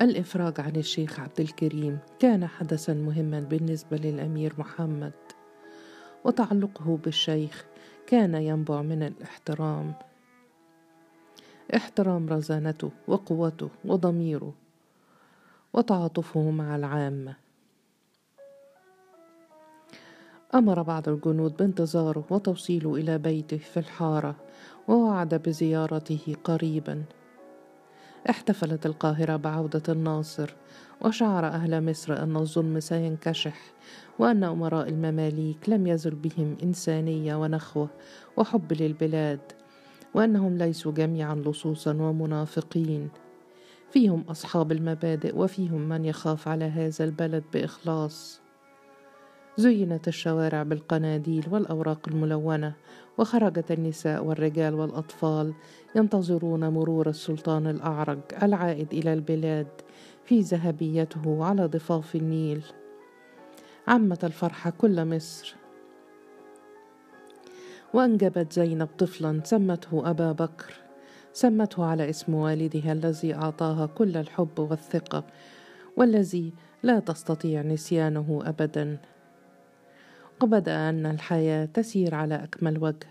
الإفراج عن الشيخ عبد الكريم كان حدثا مهما بالنسبة للأمير محمد وتعلقه بالشيخ كان ينبع من الاحترام. احترام رزانته وقوته وضميره وتعاطفه مع العامه أمر بعض الجنود بانتظاره وتوصيله إلى بيته في الحارة ووعد بزيارته قريبا. احتفلت القاهرة بعودة الناصر وشعر أهل مصر أن الظلم سينكشح وأن أمراء المماليك لم يزل بهم إنسانية ونخوة وحب للبلاد وأنهم ليسوا جميعا لصوصا ومنافقين. فيهم أصحاب المبادئ وفيهم من يخاف على هذا البلد بإخلاص. زينت الشوارع بالقناديل والأوراق الملونة وخرجت النساء والرجال والأطفال ينتظرون مرور السلطان الأعرج العائد إلى البلاد في ذهبيته على ضفاف النيل. عمت الفرحة كل مصر. وأنجبت زينب طفلا سمته أبا بكر. سمته على اسم والدها الذي أعطاها كل الحب والثقة والذي لا تستطيع نسيانه أبدا. وبدا أن الحياة تسير على أكمل وجه.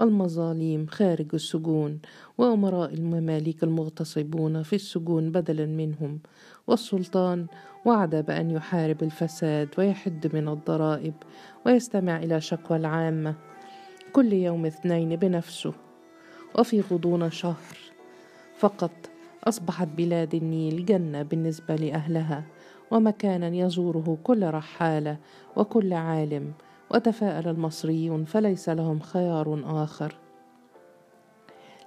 المظاليم خارج السجون وأمراء المماليك المغتصبون في السجون بدلا منهم. والسلطان وعد بأن يحارب الفساد ويحد من الضرائب ويستمع إلى شكوى العامة كل يوم اثنين بنفسه. وفي غضون شهر فقط أصبحت بلاد النيل جنة بالنسبة لأهلها. ومكانا يزوره كل رحالة وكل عالم وتفاءل المصريون فليس لهم خيار آخر.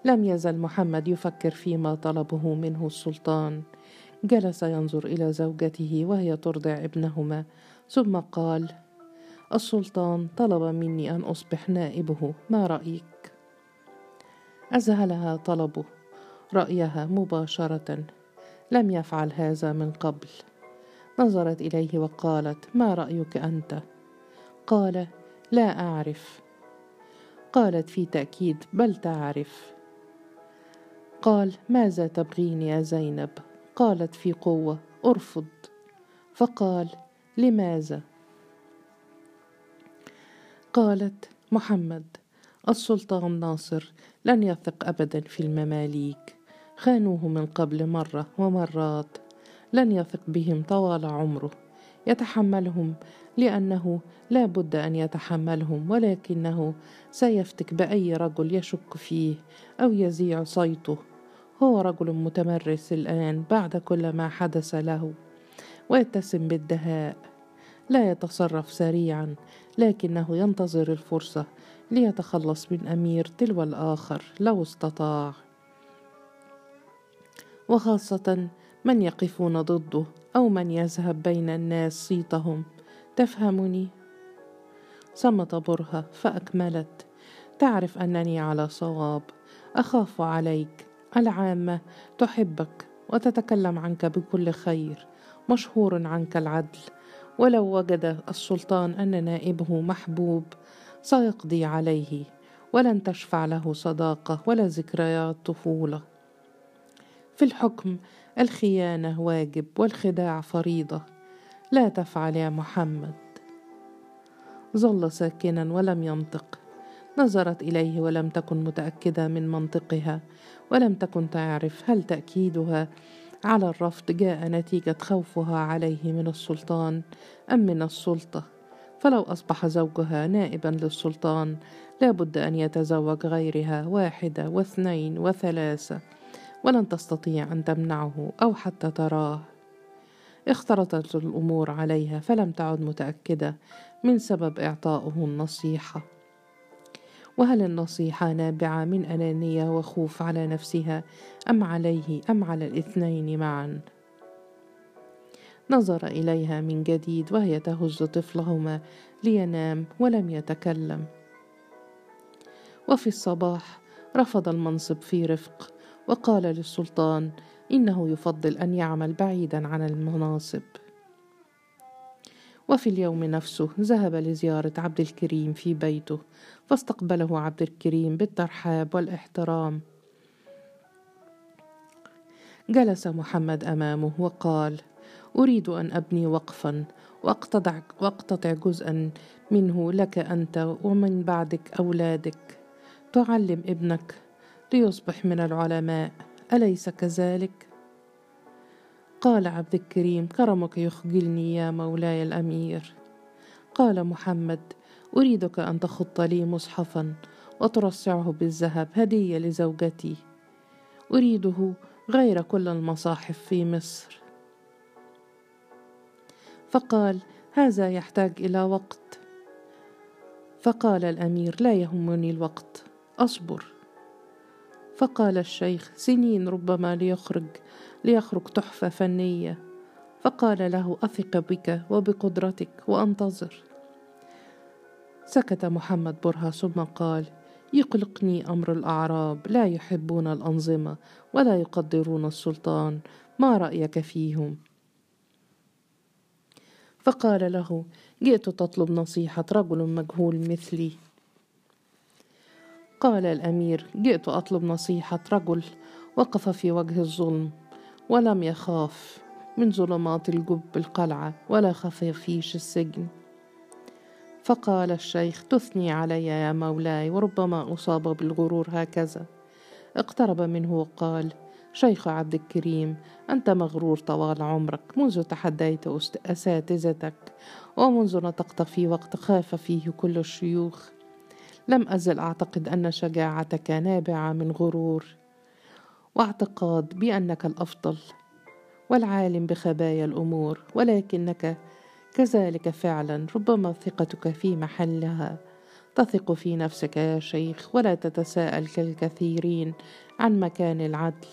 لم يزل محمد يفكر فيما طلبه منه السلطان. جلس ينظر إلى زوجته وهي ترضع ابنهما ثم قال السلطان طلب مني أن أصبح نائبه ما رأيك؟ أذهلها طلبه رأيها مباشرة لم يفعل هذا من قبل. نظرت إليه وقالت ما رأيك أنت؟ قال لا أعرف. قالت في تأكيد بل تعرف. قال ماذا تبغين يا زينب؟ قالت في قوة أرفض. فقال لماذا؟ قالت محمد السلطان ناصر لن يثق ابدا في المماليك. خانوه من قبل مرة ومرات لن يثق بهم طوال عمره. يتحملهم لأنه لا بد أن يتحملهم ولكنه سيفتك بأي رجل يشك فيه أو يذيع صيته. هو رجل متمرس الآن بعد كل ما حدث له ويتسم بالدهاء. لا يتصرف سريعا لكنه ينتظر الفرصة ليتخلص من أمير تلو الآخر لو استطاع. وخاصة من يقفون ضده أو من يذهب بين الناس صيتهم. تفهمني؟ صمت برهة فأكملت. تعرف أنني على صواب. أخاف عليك. العامة تحبك وتتكلم عنك بكل خير. مشهور عنك العدل. ولو وجد السلطان أن نائبه محبوب سيقضي عليه. ولن تشفع له صداقة ولا ذكريات طفولة. في الحكم الخيانة واجب والخداع فريضة. لا تفعل يا محمد. ظل ساكنا ولم ينطق. نظرت إليه ولم تكن متأكدة من منطقها ولم تكن تعرف هل تأكيدها. على الرفض جاء نتيجة خوفها عليه من السلطان أم من السلطة. فلو أصبح زوجها نائبا للسلطان لا بد أن يتزوج غيرها واحدة واثنين وثلاثة. ولن تستطيع أن تمنعه أو حتى تراه. اختلطت الأمور عليها فلم تعد متأكدة من سبب اعطائه النصيحة. وهل النصيحة نابعة من أنانية وخوف على نفسها أم عليه أم على الاثنين معا؟ نظر إليها من جديد وهي تهز طفلهما لينام ولم يتكلم. وفي الصباح رفض المنصب في رفق. وقال للسلطان إنه يفضل أن يعمل بعيدا عن المناصب. وفي اليوم نفسه ذهب لزيارة عبد الكريم في بيته فاستقبله عبد الكريم بالترحاب والإحترام. جلس محمد أمامه وقال أريد أن أبني وقفا وأقتطع وأقتطع جزءا منه لك أنت ومن بعدك أولادك. تعلم ابنك ليصبح من العلماء أليس كذلك؟ قال عبد الكريم كرمك يخجلني يا مولاي الأمير. قال محمد أريدك أن تخط لي مصحفا وترصعه بالذهب هدية لزوجتي. أريده غير كل المصاحف في مصر. فقال هذا يحتاج إلى وقت. فقال الأمير لا يهمني الوقت أصبر. فقال الشيخ سنين ربما ليخرج ليخرج تحفة فنية. فقال له أثق بك وبقدرتك وأنتظر. سكت محمد برهة ثم قال يقلقني أمر الأعراب لا يحبون الأنظمة ولا يقدرون السلطان ما رأيك فيهم؟ فقال له جئت تطلب نصيحة رجل مجهول مثلي. قال الأمير جئت أطلب نصيحة رجل وقف في وجه الظلم ولم يخاف من ظلمات الجب القلعة ولا خفافيش السجن. فقال الشيخ تثني علي يا مولاي وربما أصاب بالغرور هكذا. اقترب منه وقال شيخ عبد الكريم أنت مغرور طوال عمرك منذ تحديت أساتذتك ومنذ نطقت في وقت خاف فيه كل الشيوخ لم أزل أعتقد أن شجاعتك نابعة من غرور واعتقاد بأنك الأفضل والعالم بخبايا الأمور ولكنك كذلك فعلا ربما ثقتك في محلها. تثق في نفسك يا شيخ ولا تتساءل كالكثيرين عن مكان العدل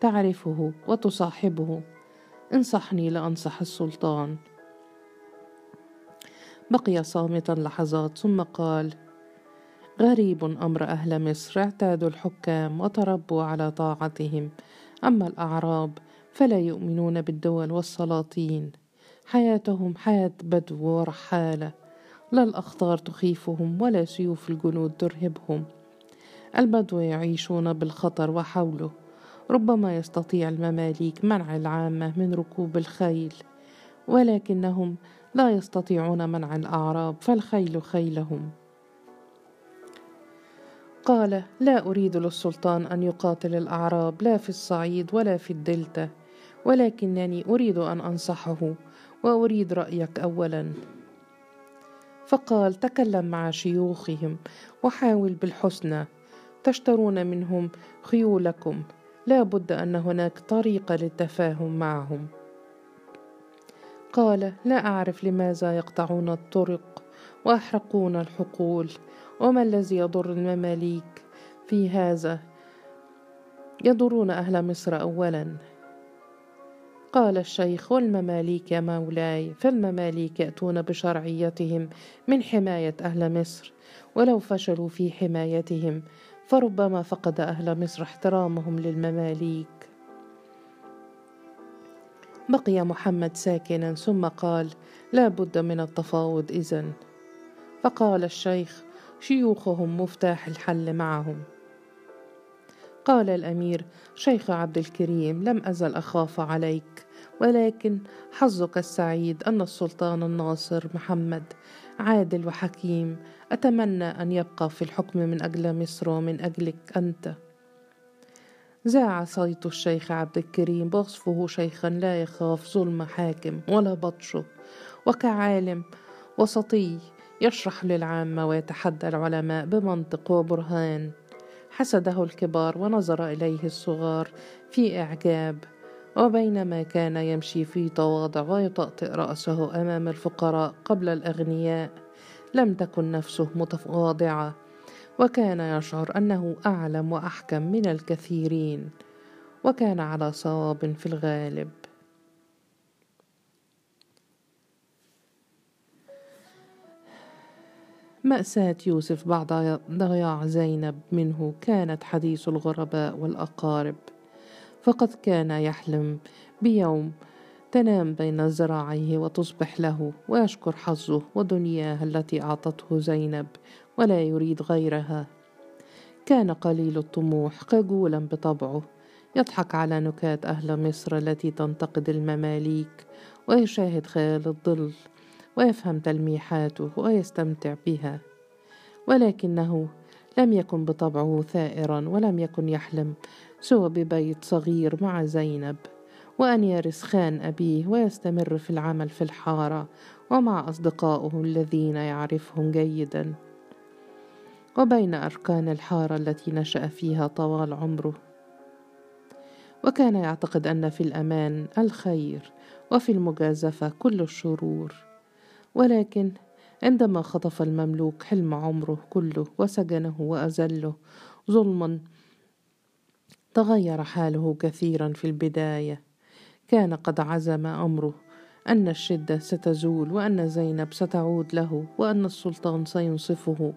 تعرفه وتصاحبه. انصحني لأنصح السلطان. بقي صامتا لحظات ثم قال غريب أمر أهل مصر اعتادوا الحكام وتربوا على طاعتهم. أما الأعراب فلا يؤمنون بالدول والسلاطين. حياتهم حياة بدو ورحالة. لا الأخطار تخيفهم ولا سيوف الجنود ترهبهم. البدو يعيشون بالخطر وحوله. ربما يستطيع المماليك منع العامة من ركوب الخيل. ولكنهم لا يستطيعون منع الأعراب فالخيل خيلهم. قال لا أريد للسلطان أن يقاتل الأعراب لا في الصعيد ولا في الدلتا ولكنني أريد أن أنصحه وأريد رأيك اولا. فقال تكلم مع شيوخهم وحاول بالحسنى تشترون منهم خيولكم لا بد أن هناك طريقه للتفاهم معهم. قال لا أعرف لماذا يقطعون الطرق ويحرقون الحقول وما الذي يضر المماليك في هذا؟ يضرون أهل مصر اولا. قال الشيخ والمماليك يا مولاي فالمماليك يأتون بشرعيتهم من حماية أهل مصر. ولو فشلوا في حمايتهم فربما فقد أهل مصر احترامهم للمماليك. بقي محمد ساكنا ثم قال لا بد من التفاوض إذن. فقال الشيخ شيوخهم مفتاح الحل معهم. قال الأمير شيخ عبد الكريم لم أزل أخاف عليك ولكن حظك السعيد أن السلطان الناصر محمد عادل وحكيم أتمنى أن يبقى في الحكم من أجل مصر ومن أجلك أنت. ذاع صيت الشيخ عبد الكريم بوصفه شيخا لا يخاف ظلم حاكم ولا بطشه وكعالم وسطي يشرح للعامة ويتحدى العلماء بمنطق وبرهان. حسده الكبار ونظر إليه الصغار في إعجاب. وبينما كان يمشي في تواضع ويطأطئ رأسه أمام الفقراء قبل الأغنياء. لم تكن نفسه متواضعة. وكان يشعر أنه أعلم وأحكم من الكثيرين. وكان على صواب في الغالب. مأساة يوسف بعد ضياع زينب منه كانت حديث الغرباء والأقارب. فقد كان يحلم بيوم تنام بين ذراعيه وتصبح له ويشكر حظه ودنياه التي أعطته زينب ولا يريد غيرها. كان قليل الطموح خجولا بطبعه. يضحك على نكات أهل مصر التي تنتقد المماليك ويشاهد خيال الظل ويفهم تلميحاته ويستمتع بها. ولكنه لم يكن بطبعه ثائرا ولم يكن يحلم. سوى ببيت صغير مع زينب وأن يرث خان أبيه ويستمر في العمل في الحارة ومع أصدقائه الذين يعرفهم جيدا. وبين أركان الحارة التي نشأ فيها طوال عمره. وكان يعتقد أن في الأمان الخير وفي المجازفة كل الشرور. ولكن عندما خطف المملوك حلم عمره كله وسجنه وأذله ظلما تغير حاله كثيرا في البداية. كان قد عزم أمره أن الشدة ستزول وأن زينب ستعود له وأن السلطان سينصفه.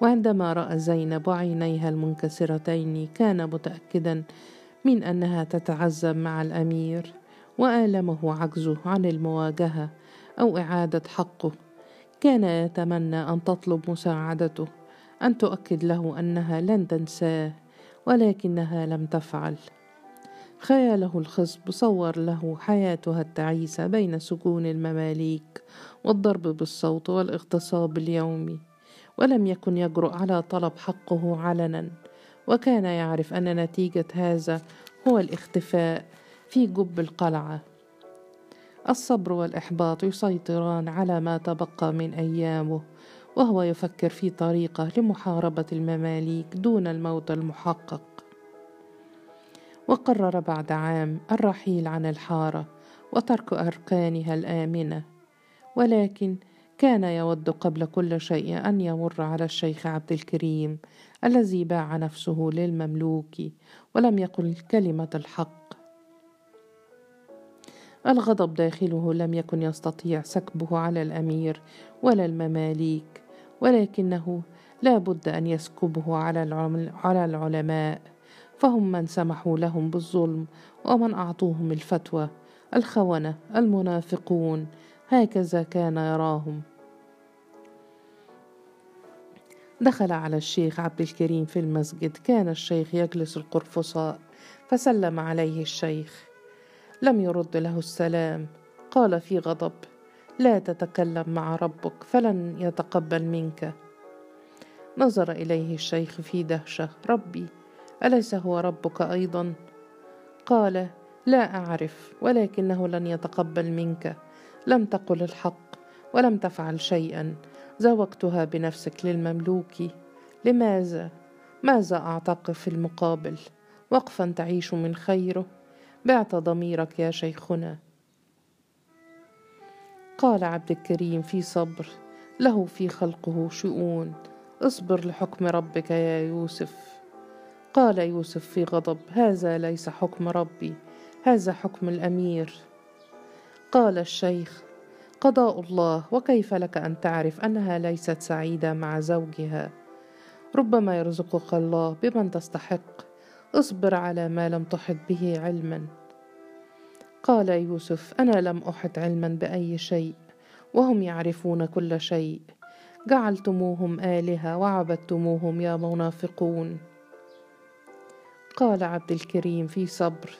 وعندما رأى زينب وعينيها المنكسرتين كان متأكدا من أنها تتعزم مع الأمير وآلمه عجزه عن المواجهة. أو إعادة حقه. كان يتمنى أن تطلب مساعدته أن تؤكد له أنها لن تنساه ولكنها لم تفعل. خياله الخصب صور له حياتها التعيسة بين سجون المماليك والضرب بالصوت والاغتصاب اليومي ولم يكن يجرؤ على طلب حقه علنا. وكان يعرف أن نتيجة هذا هو الاختفاء في جب القلعة. الصبر والإحباط يسيطران على ما تبقى من أيامه وهو يفكر في طريقة لمحاربة المماليك دون الموت المحقق. وقرر بعد عام الرحيل عن الحارة وترك أركانها الآمنة ولكن كان يود قبل كل شيء أن يمر على الشيخ عبد الكريم الذي باع نفسه للمملوك ولم يقل كلمة الحق. الغضب داخله لم يكن يستطيع سكبه على الأمير ولا المماليك ولكنه لا بد أن يسكبه على العلماء فهم من سمحوا لهم بالظلم ومن أعطوهم الفتوى الخونة المنافقون هكذا كان يراهم. دخل على الشيخ عبد الكريم في المسجد كان الشيخ يجلس القرفصاء فسلم عليه الشيخ. لم يرد له السلام. قال في غضب لا تتكلم مع ربك فلن يتقبل منك. نظر إليه الشيخ في دهشه ربي أليس هو ربك أيضا؟ قال لا أعرف ولكنه لن يتقبل منك. لم تقل الحق ولم تفعل شيئا. زوجتها بنفسك للمملوك. لماذا؟ ماذا أعتق في المقابل؟ وقفا تعيش من خيره. بعت ضميرك يا شيخنا. قال عبد الكريم في صبر له في خلقه شؤون. اصبر لحكم ربك يا يوسف. قال يوسف في غضب هذا ليس حكم ربي هذا حكم الأمير. قال الشيخ قضاء الله وكيف لك أن تعرف أنها ليست سعيدة مع زوجها؟ ربما يرزقك الله بمن تستحق. أصبر على ما لم تحط به علما. قال يوسف أنا لم أحط علما بأي شيء وهم يعرفون كل شيء. جعلتموهم آلهة وعبدتموهم يا منافقون. قال عبد الكريم في صبر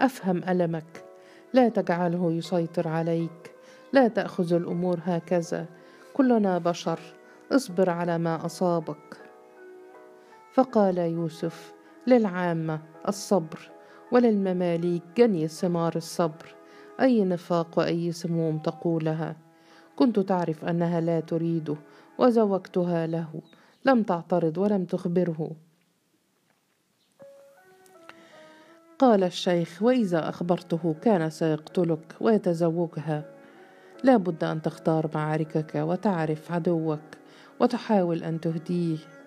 أفهم ألمك لا تجعله يسيطر عليك لا تأخذ الأمور هكذا كلنا بشر اصبر على ما أصابك. فقال يوسف للعامه الصبر وللمماليك جني ثمار الصبر. أي نفاق وأي سموم تقولها. كنت تعرف أنها لا تريده وزوجتها له. لم تعترض ولم تخبره. قال الشيخ وإذا أخبرته كان سيقتلك ويتزوجها. لا بد أن تختار معاركك وتعرف عدوك وتحاول أن تهديه.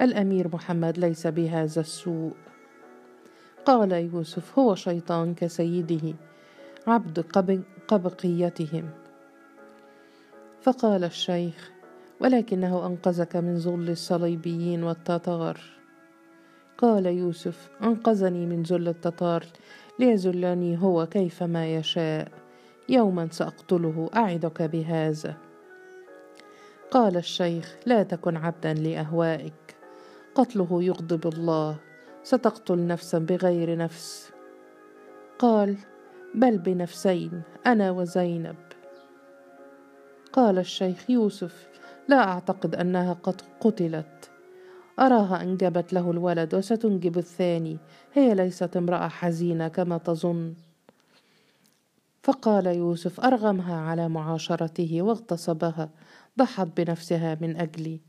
الأمير محمد ليس بهذا السوء. قال يوسف هو شيطان كسيده عبد قبقيتهم. فقال الشيخ ولكنه أنقذك من ذل الصليبيين والتتار. قال يوسف أنقذني من ذل التتار ليذلني هو كيفما يشاء. يوما سأقتله أعدك بهذا. قال الشيخ لا تكن عبدا لأهوائك. قتله يغضب الله ستقتل نفسا بغير نفس. قال بل بنفسين أنا وزينب. قال الشيخ يوسف لا أعتقد أنها قد قتلت. أراها انجبت له الولد وستنجب الثاني هي ليست امرأة حزينة كما تظن. فقال يوسف أرغمها على معاشرته واغتصبها ضحت بنفسها من أجلي.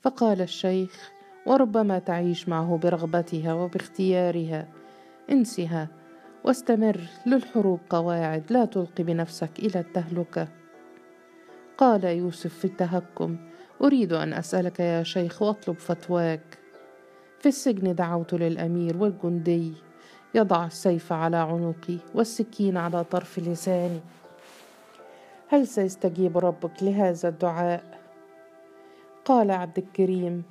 فقال الشيخ وربما تعيش معه برغبتها وباختيارها. انسها واستمر للحروب قواعد لا تلقي بنفسك إلى التهلكة. قال يوسف في التهكم أريد أن أسألك يا شيخ وأطلب فتواك. في السجن دعوت للأمير والجندي. يضع السيف على عنقي والسكين على طرف لساني. هل سيستجيب ربك لهذا الدعاء؟ قال عبد الكريم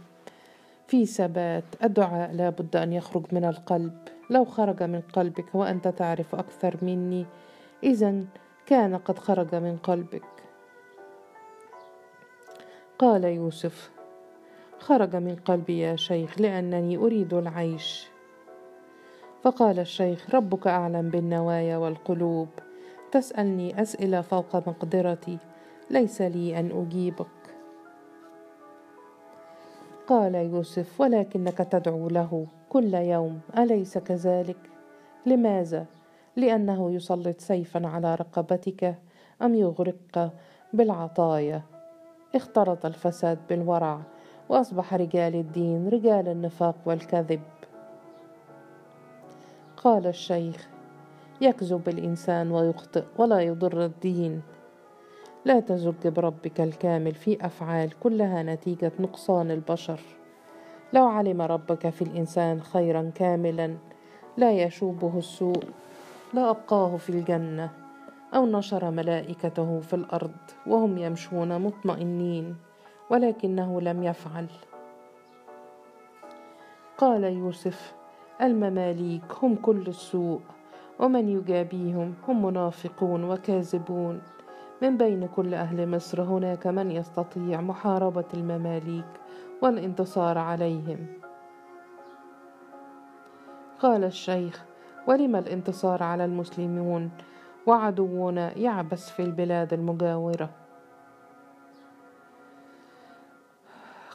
في ثبات. الدعاء لا بد أن يخرج من القلب. لو خرج من قلبك وأنت تعرف أكثر مني اذا كان قد خرج من قلبك. قال يوسف خرج من قلبي يا شيخ لأنني أريد العيش. فقال الشيخ ربك أعلم بالنوايا والقلوب. تسألني أسئلة فوق مقدرتي ليس لي أن أجيبك. قال يوسف ولكنك تدعو له كل يوم أليس كذلك؟ لماذا؟ لأنه يسلط سيفا على رقبتك أم يغرقك بالعطايا. اختلط الفساد بالورع وأصبح رجال الدين رجال النفاق والكذب. قال الشيخ يكذب الإنسان ويخطئ ولا يضر الدين. لا تزج بربك الكامل في أفعال كلها نتيجة نقصان البشر. لو علم ربك في الإنسان خيرا كاملا لا يشوبه السوء لا أبقاه في الجنة أو نشر ملائكته في الأرض وهم يمشون مطمئنين ولكنه لم يفعل. قال يوسف المماليك هم كل السوء ومن يجابيهم هم منافقون وكاذبون. من بين كل أهل مصر هناك من يستطيع محاربة المماليك والانتصار عليهم. قال الشيخ ولم الانتصار على المسلمون وعدونا يعبث في البلاد المجاورة.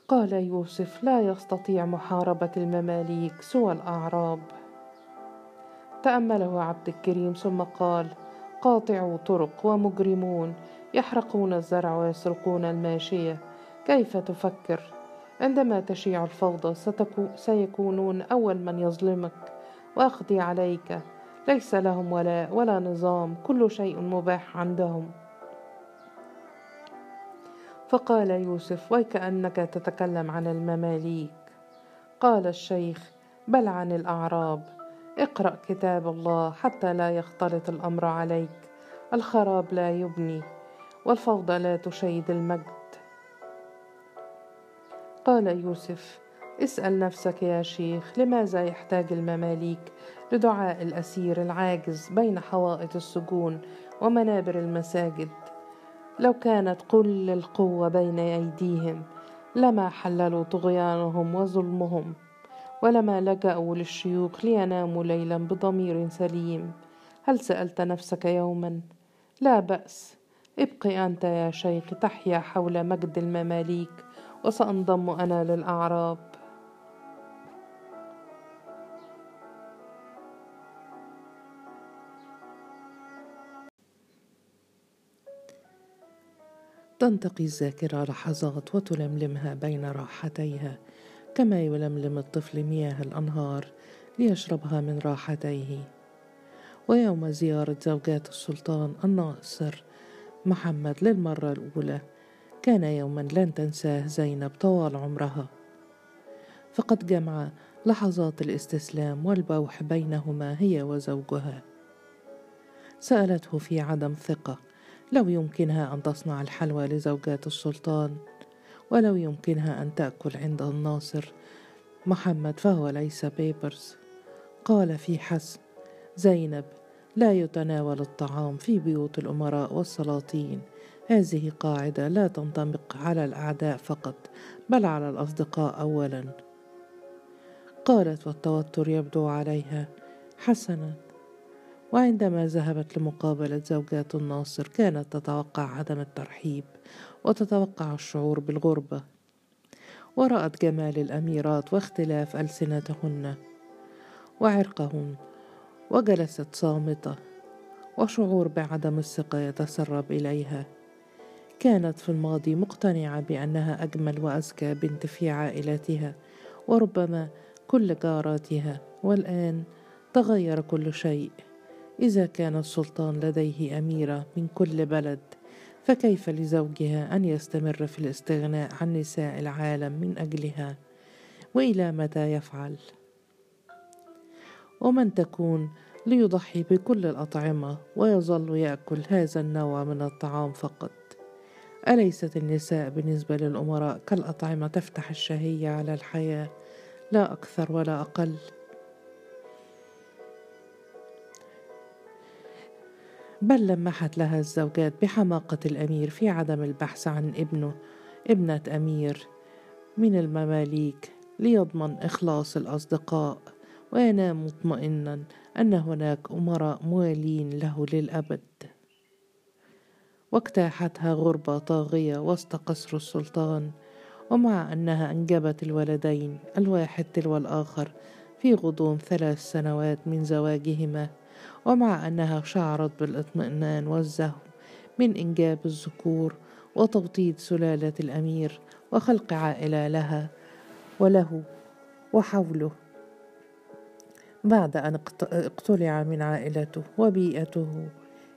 قال يوسف لا يستطيع محاربة المماليك سوى الأعراب. تأمله عبد الكريم ثم قال قاطعوا طرق ومجرمون يحرقون الزرع ويسرقون الماشية. كيف تفكر؟ عندما تشيع الفوضى سيكونون أول من يظلمك. وأقضي عليك. ليس لهم ولاء ولا نظام. كل شيء مباح عندهم. فقال يوسف ويكأنك تتكلم عن المماليك. قال الشيخ بل عن الأعراب. اقرأ كتاب الله حتى لا يختلط الأمر عليك. الخراب لا يبني والفوضى لا تشيد المجد. قال يوسف اسأل نفسك يا شيخ لماذا يحتاج المماليك لدعاء الأسير العاجز بين حوائط السجون ومنابر المساجد؟ لو كانت كل القوة بين أيديهم لما حللوا طغيانهم وظلمهم. ولما لجأوا للشيوخ ليناموا ليلا بضمير سليم. هل سألت نفسك يوما؟ لا بأس. ابقي أنت يا شيخ تحيا حول مجد المماليك وسأنضم أنا للأعراب. تنتقي الذاكرة لحظات وتلملمها بين راحتيها. كما يلملم الطفل مياه الأنهار ليشربها من راحتيه. ويوم زيارة زوجات السلطان الناصر محمد للمرة الأولى كان يوما لن تنساه زينب طوال عمرها. فقد جمع لحظات الاستسلام والبوح بينهما هي وزوجها. سألته في عدم ثقة لو يمكنها أن تصنع الحلوى لزوجات السلطان. ولو يمكنها أن تأكل عند الناصر محمد فهو ليس بيبرز. قال في حسم زينب لا يتناول الطعام في بيوت الأمراء والسلاطين. هذه قاعدة لا تنطبق على الأعداء فقط بل على الأصدقاء أولا. قالت والتوتر يبدو عليها حسنا. وعندما ذهبت لمقابلة زوجات الناصر كانت تتوقع عدم الترحيب وتتوقع الشعور بالغربة. ورأت جمال الأميرات واختلاف ألسنتهن. وعرقهن وجلست صامتة. وشعور بعدم الثقة يتسرب إليها. كانت في الماضي مقتنعة بأنها أجمل وأذكى بنت في عائلتها. وربما كل جاراتها. والآن تغير كل شيء. إذا كان السلطان لديه أميرة من كل بلد. فكيف لزوجها أن يستمر في الاستغناء عن نساء العالم من أجلها؟ وإلى متى يفعل؟ ومن تكون ليضحي بكل الأطعمة ويظل يأكل هذا النوع من الطعام فقط؟ أليست النساء بالنسبة للأمراء كالأطعمة تفتح الشهية على الحياة؟ لا أكثر ولا أقل. بل لمحت لها الزوجات بحماقة الأمير في عدم البحث عن ابنه ابنة أمير من المماليك ليضمن إخلاص الأصدقاء وينام مطمئنا أن هناك أمراء موالين له للأبد. واجتاحتها غربة طاغية وسط قصر السلطان ومع أنها أنجبت الولدين الواحد تلو الآخر في غضون ثلاث سنوات من زواجهما. ومع أنها شعرت بالإطمئنان والزهو من إنجاب الذكور وتوطيد سلالة الأمير وخلق عائلة لها وله وحوله. بعد أن اقتلع من عائلته وبيئته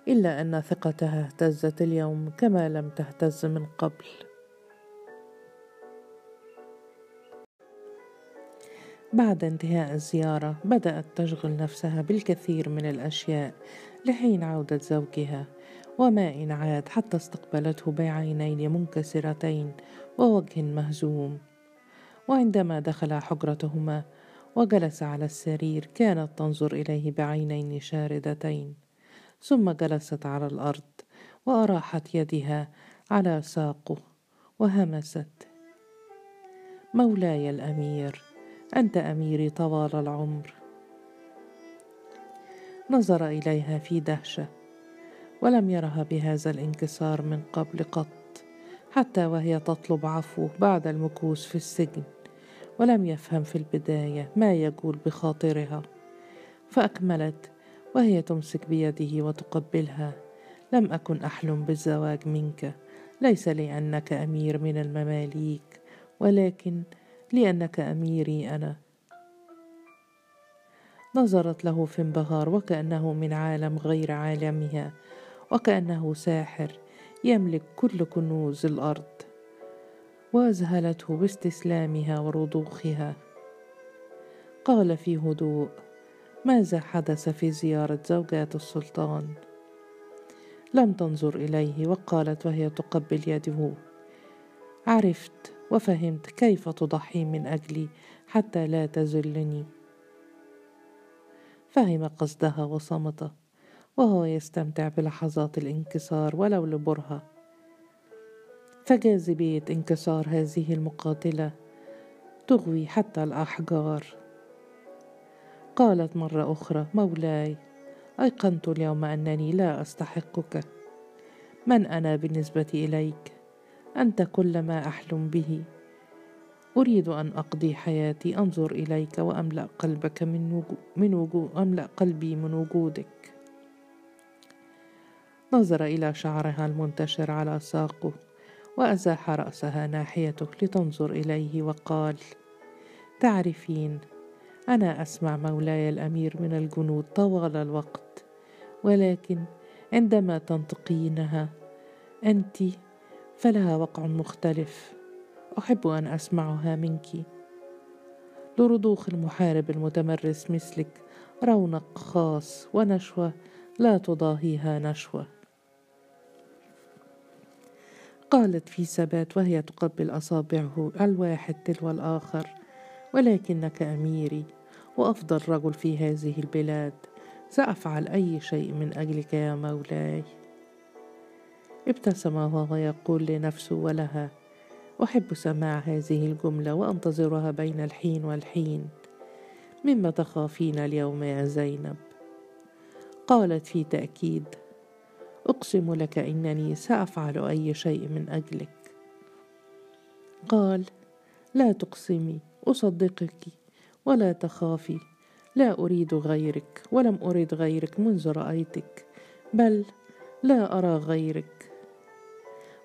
إلا أن ثقتها اهتزت اليوم كما لم تهتز من قبل. بعد انتهاء الزيارة بدأت تشغل نفسها بالكثير من الأشياء لحين عودة زوجها وما إن عاد حتى استقبلته بعينين منكسرتين ووجه مهزوم. وعندما دخل حجرتهما وجلس على السرير كانت تنظر إليه بعينين شاردتين ثم جلست على الأرض وأراحت يدها على ساقه وهمست. مولاي الأمير أنت أميري طوال العمر. نظر إليها في دهشة ولم يرها بهذا الانكسار من قبل قط حتى وهي تطلب عفوه بعد المكوس في السجن ولم يفهم في البداية ما يجول بخاطرها. فأكملت وهي تمسك بيده وتقبلها. لم أكن أحلم بالزواج منك ليس لأنك أمير من المماليك ولكن لأنك أميري أنا. نظرت له في انبهار وكأنه من عالم غير عالمها وكأنه ساحر يملك كل كنوز الأرض. وأذهلته باستسلامها ورضوخها. قال في هدوء ماذا حدث في زيارة زوجات السلطان؟ لم تنظر إليه. وقالت وهي تقبل يده. عرفت. وفهمت كيف تضحي من أجلي حتى لا تذلني فهم قصدها وصمت وهو يستمتع بلحظات الانكسار ولو لبرهة. فجاذبية انكسار هذه المقاتلة تغوي حتى الأحجار. قالت مرة أخرى مولاي أيقنت اليوم أنني لا أستحقك. من أنا بالنسبة إليك؟ أنت كل ما أحلم به. أريد أن أقضي حياتي أنظر إليك وأملأ قلبك من وجو من وجو أملأ قلبي من وجودك. نظر إلى شعرها المنتشر على ساقه وأزاح رأسها ناحيته لتنظر إليه وقال تعرفين أنا أسمع مولاي الأمير من الجنود طوال الوقت ولكن عندما تنطقينها أنت فلها وقع مختلف. أحب أن أسمعها منك. لرضوخ المحارب المتمرس مثلك رونق خاص ونشوة لا تضاهيها نشوة. قالت في ثبات وهي تقبل أصابعه الواحد تلو الآخر. ولكنك أميري وأفضل رجل في هذه البلاد. سأفعل أي شيء من أجلك يا مولاي. ابتسم وهو يقول لنفسه ولها أحب سماع هذه الجملة وأنتظرها بين الحين والحين. مما تخافين اليوم يا زينب؟ قالت في تأكيد أقسم لك إنني سأفعل أي شيء من أجلك. قال لا تقسمي أصدقك ولا تخافي لا أريد غيرك ولم أرد غيرك منذ رأيتك بل لا أرى غيرك.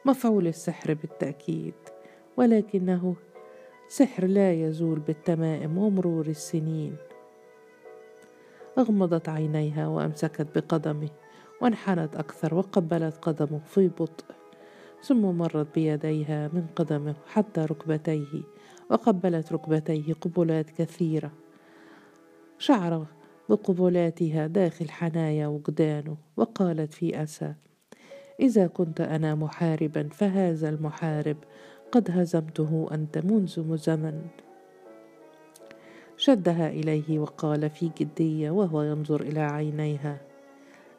مفعول السحر بالتأكيد ولكنه سحر لا يزول بالتمائم ومرور السنين. أغمضت عينيها وأمسكت بقدمه وانحنت أكثر وقبلت قدمه في بطء ثم مرت بيديها من قدمه حتى ركبتيه وقبلت ركبتيه قبلات كثيرة. شعر بقبلاتها داخل حنايا وجدانه وقالت في آسى إذا كنت أنا محاربا فهذا المحارب قد هزمته أنت منذ زمن شدها إليه وقال في جدية وهو ينظر إلى عينيها.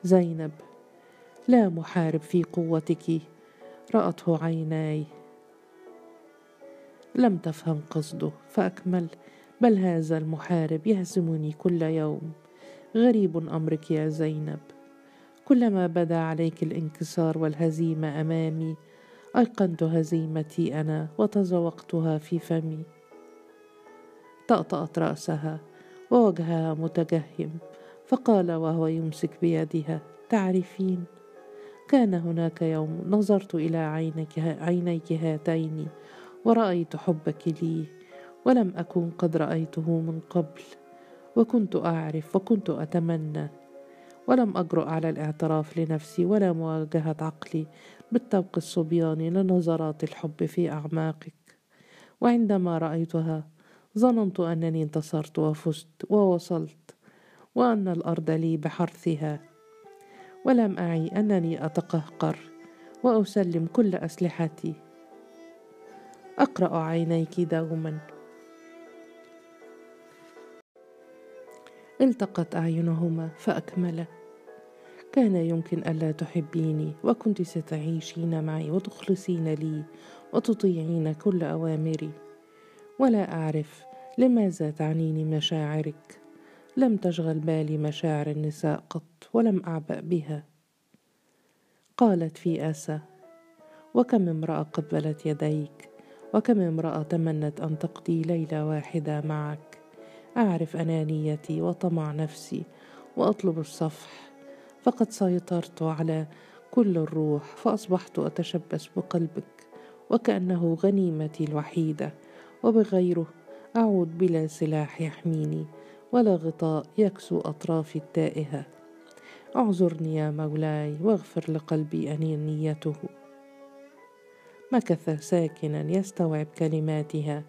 زينب لا محارب في قوتك. رأته عيناي. لم تفهم قصده فأكمل. بل هذا المحارب يهزمني كل يوم. غريب أمرك يا زينب. كلما بدا عليك الانكسار والهزيمة أمامي ايقنت هزيمتي أنا وتذوقتها في فمي. طأطأت رأسها ووجهها متجهم فقال وهو يمسك بيدها تعرفين كان هناك يوم نظرت إلى عينك, عينيك هاتين ورأيت حبك لي ولم أكن قد رأيته من قبل وكنت أعرف وكنت أتمنى ولم أجرؤ على الاعتراف لنفسي ولا مواجهة عقلي. بالطبق الصبياني لنظرات الحب في أعماقك. وعندما رأيتها ظننت أنني انتصرت وفزت ووصلت وأن الأرض لي بحرثها. ولم أعي أنني أتقهقر وأسلم كل أسلحتي. أقرأ عينيك دوما. التقت أعينهما فأكملا كان يمكن ألا تحبيني وكنت ستعيشين معي وتخلصين لي وتطيعين كل أوامري. ولا أعرف لماذا تعنيني مشاعرك. لم تشغل بالي مشاعر النساء قط ولم أعبأ بها. قالت في آسى وكم امرأة قبلت يديك؟ وكم امرأة تمنت أن تقضي ليلة واحدة معك؟ أعرف أنانيتي وطمع نفسي وأطلب الصفح فقد سيطرت على كل الروح فأصبحت أتشبث بقلبك وكأنه غنيمتي الوحيدة وبغيره أعود بلا سلاح يحميني ولا غطاء يكسو أطرافي التائهة. اعذرني يا مولاي واغفر لقلبي أنينيته مكث ساكنا يستوعب كلماتها.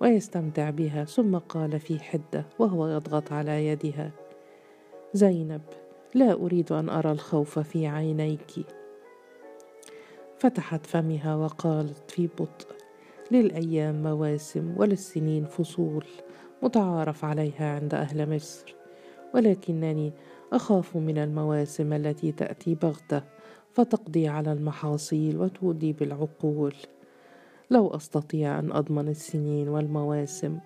ويستمتع بها ثم قال في حدة وهو يضغط على يدها زينب لا أريد أن أرى الخوف في عينيك. فتحت فمها وقالت في بطء للأيام مواسم وللسنين فصول متعارف عليها عند أهل مصر ولكنني أخاف من المواسم التي تأتي بغتة فتقضي على المحاصيل وتودي بالعقول. لو أستطيع أن أضمن السنين والمواسم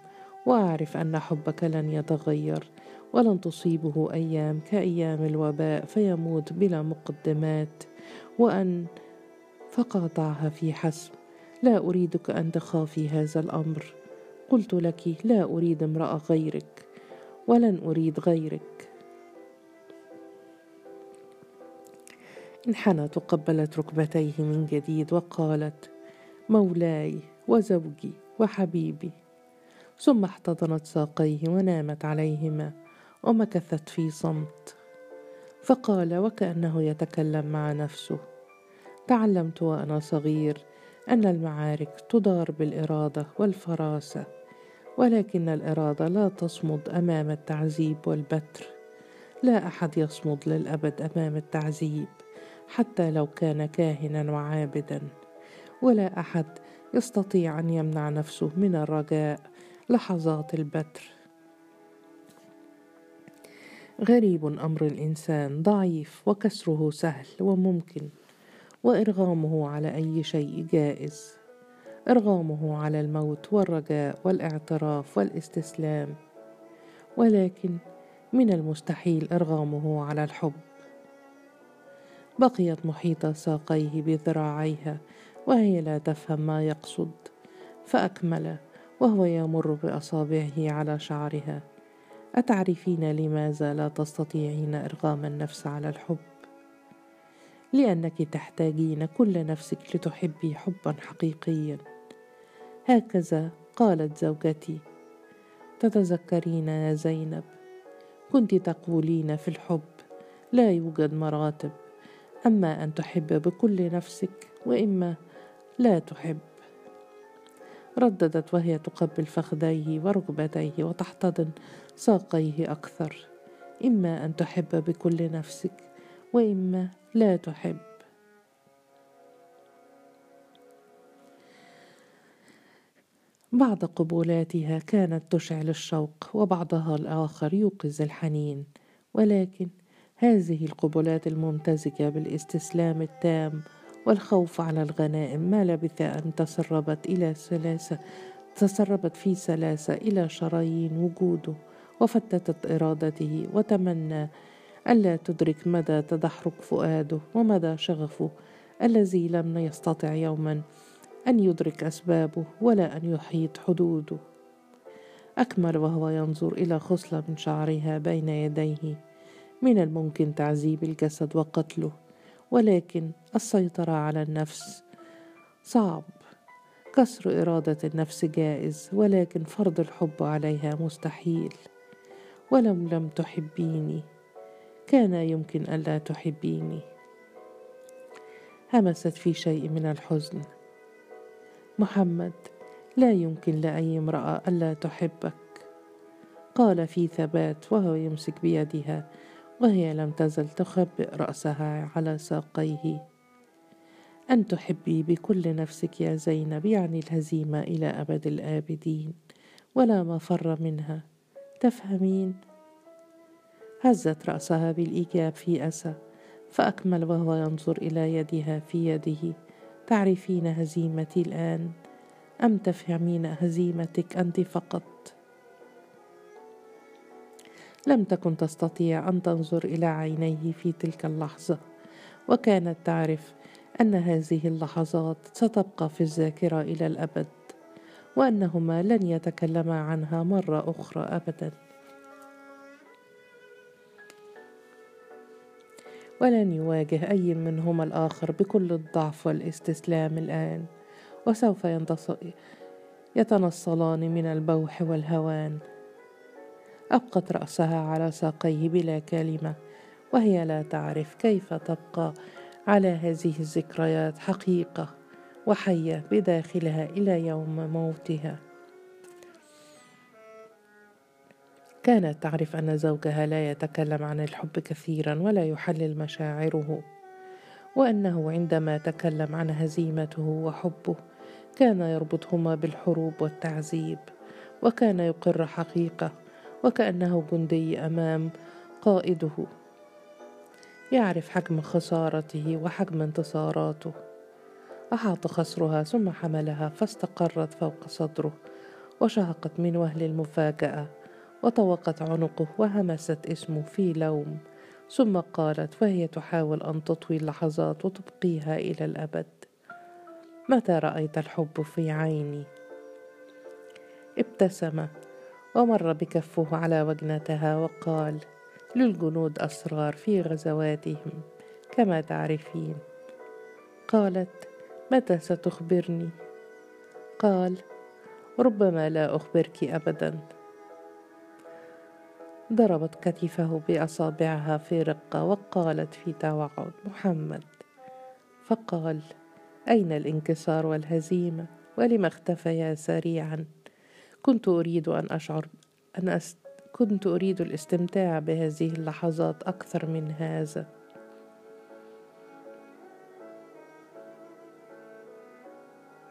وأعرف أن حبك لن يتغير ولن تصيبه أيام كأيام الوباء فيموت بلا مقدمات وأن فقاطعها في حسم. لا أريدك أن تخافي هذا الأمر. قلت لك لا أريد امراه غيرك ولن أريد غيرك. انحنت وقبلت ركبتيه من جديد وقالت مولاي وزوجي وحبيبي. ثم احتضنت ساقيه ونامت عليهما ومكثت في صمت. فقال وكأنه يتكلم مع نفسه تعلمت وأنا صغير أن المعارك تدار بالإرادة والفراسة ولكن الإرادة لا تصمد أمام التعذيب والبتر. لا أحد يصمد للأبد أمام التعذيب حتى لو كان كاهنا وعابدا. ولا أحد يستطيع أن يمنع نفسه من الرجاء. لحظات البتر. غريب أمر الإنسان ضعيف وكسره سهل وممكن وإرغامه على أي شيء جائز. إرغامه على الموت والرجاء والاعتراف والاستسلام. ولكن من المستحيل إرغامه على الحب. بقيت محيطة ساقيه بذراعيها وهي لا تفهم ما يقصد فأكمل وهو يمر بأصابعه على شعرها. أتعرفين لماذا لا تستطيعين إرغام النفس على الحب؟ لأنك تحتاجين كل نفسك لتحبي حبا حقيقيا. هكذا قالت زوجتي. تتذكرين يا زينب كنت تقولين في الحب لا يوجد مراتب أما أن تحب بكل نفسك وإما لا تحب. رددت وهي تقبل فخذيه وركبتيه وتحتضن ساقيه أكثر. إما أن تحب بكل نفسك وإما لا تحب. بعض قبولاتها كانت تشعل الشوق وبعضها الآخر يوقظ الحنين. ولكن هذه القبلات الممتزجة بالإستسلام التام والخوف على الغنائم. ما لبث أن تسربت إلى سلاسه تسربت في سلاسه إلى شرايين وجوده وفتتت إرادته وتمنى ألا تدرك مدى تدحرج فؤاده ومدى شغفه الذي لم يستطع يوما أن يدرك أسبابه ولا أن يحيط حدوده. أكمل وهو ينظر إلى خصلة من شعرها بين يديه من الممكن تعذيب الجسد وقتله. ولكن السيطرة على النفس صعب. كسر إرادة النفس جائز ولكن فرض الحب عليها مستحيل. ولو لم تحبيني كان يمكن الا تحبيني. همست في شيء من الحزن. محمد لا يمكن لأي امرأة ألا تحبك. قال في ثبات وهو يمسك بيدها وهي لم تزل تخبئ رأسها على ساقيه. أن تحبي بكل نفسك يا زينب يعني الهزيمة إلى أبد الآبدين ولا مفر منها. تفهمين؟ هزت رأسها بالإيجاب في أسى فأكمل وهو ينظر إلى يدها في يده. تعرفين هزيمتي الآن؟ أم تفهمين هزيمتك أنت فقط؟ لم تكن تستطيع أن تنظر إلى عينيه في تلك اللحظة. وكانت تعرف أن هذه اللحظات ستبقى في الذاكرة إلى الأبد وأنهما لن يتكلما عنها مرة أخرى ابدا. ولن يواجه أي منهما الآخر بكل الضعف والاستسلام الآن وسوف يتنصلان من البوح والهوان. أبقت رأسها على ساقيه بلا كلمة وهي لا تعرف كيف تبقى على هذه الذكريات حقيقة وحية بداخلها إلى يوم موتها. كانت تعرف أن زوجها لا يتكلم عن الحب كثيرا ولا يحلل مشاعره وأنه عندما تكلم عن هزيمته وحبه كان يربطهما بالحروب والتعذيب وكان يقر حقيقة وكأنه جندي أمام قائده. يعرف حجم خسارته وحجم انتصاراته. أحاط خصرها ثم حملها فاستقرت فوق صدره وشهقت من وهل المفاجأة وطوقت عنقه وهمست اسمه في لوم. ثم قالت وهي تحاول أن تطوي اللحظات وتبقيها إلى الأبد. متى رأيت الحب في عيني؟ ابتسم. ومر بكفه على وجنتها وقال للجنود أسرار في غزواتهم كما تعرفين. قالت متى ستخبرني؟ قال ربما لا أخبرك ابدا. ضربت كتفه بأصابعها في رقة وقالت في توعد محمد. فقال أين الانكسار والهزيمة؟ ولم اختفيا سريعا؟ كنت أريد أن أشعر أن أست... كنت أريد الاستمتاع بهذه اللحظات أكثر من هذا.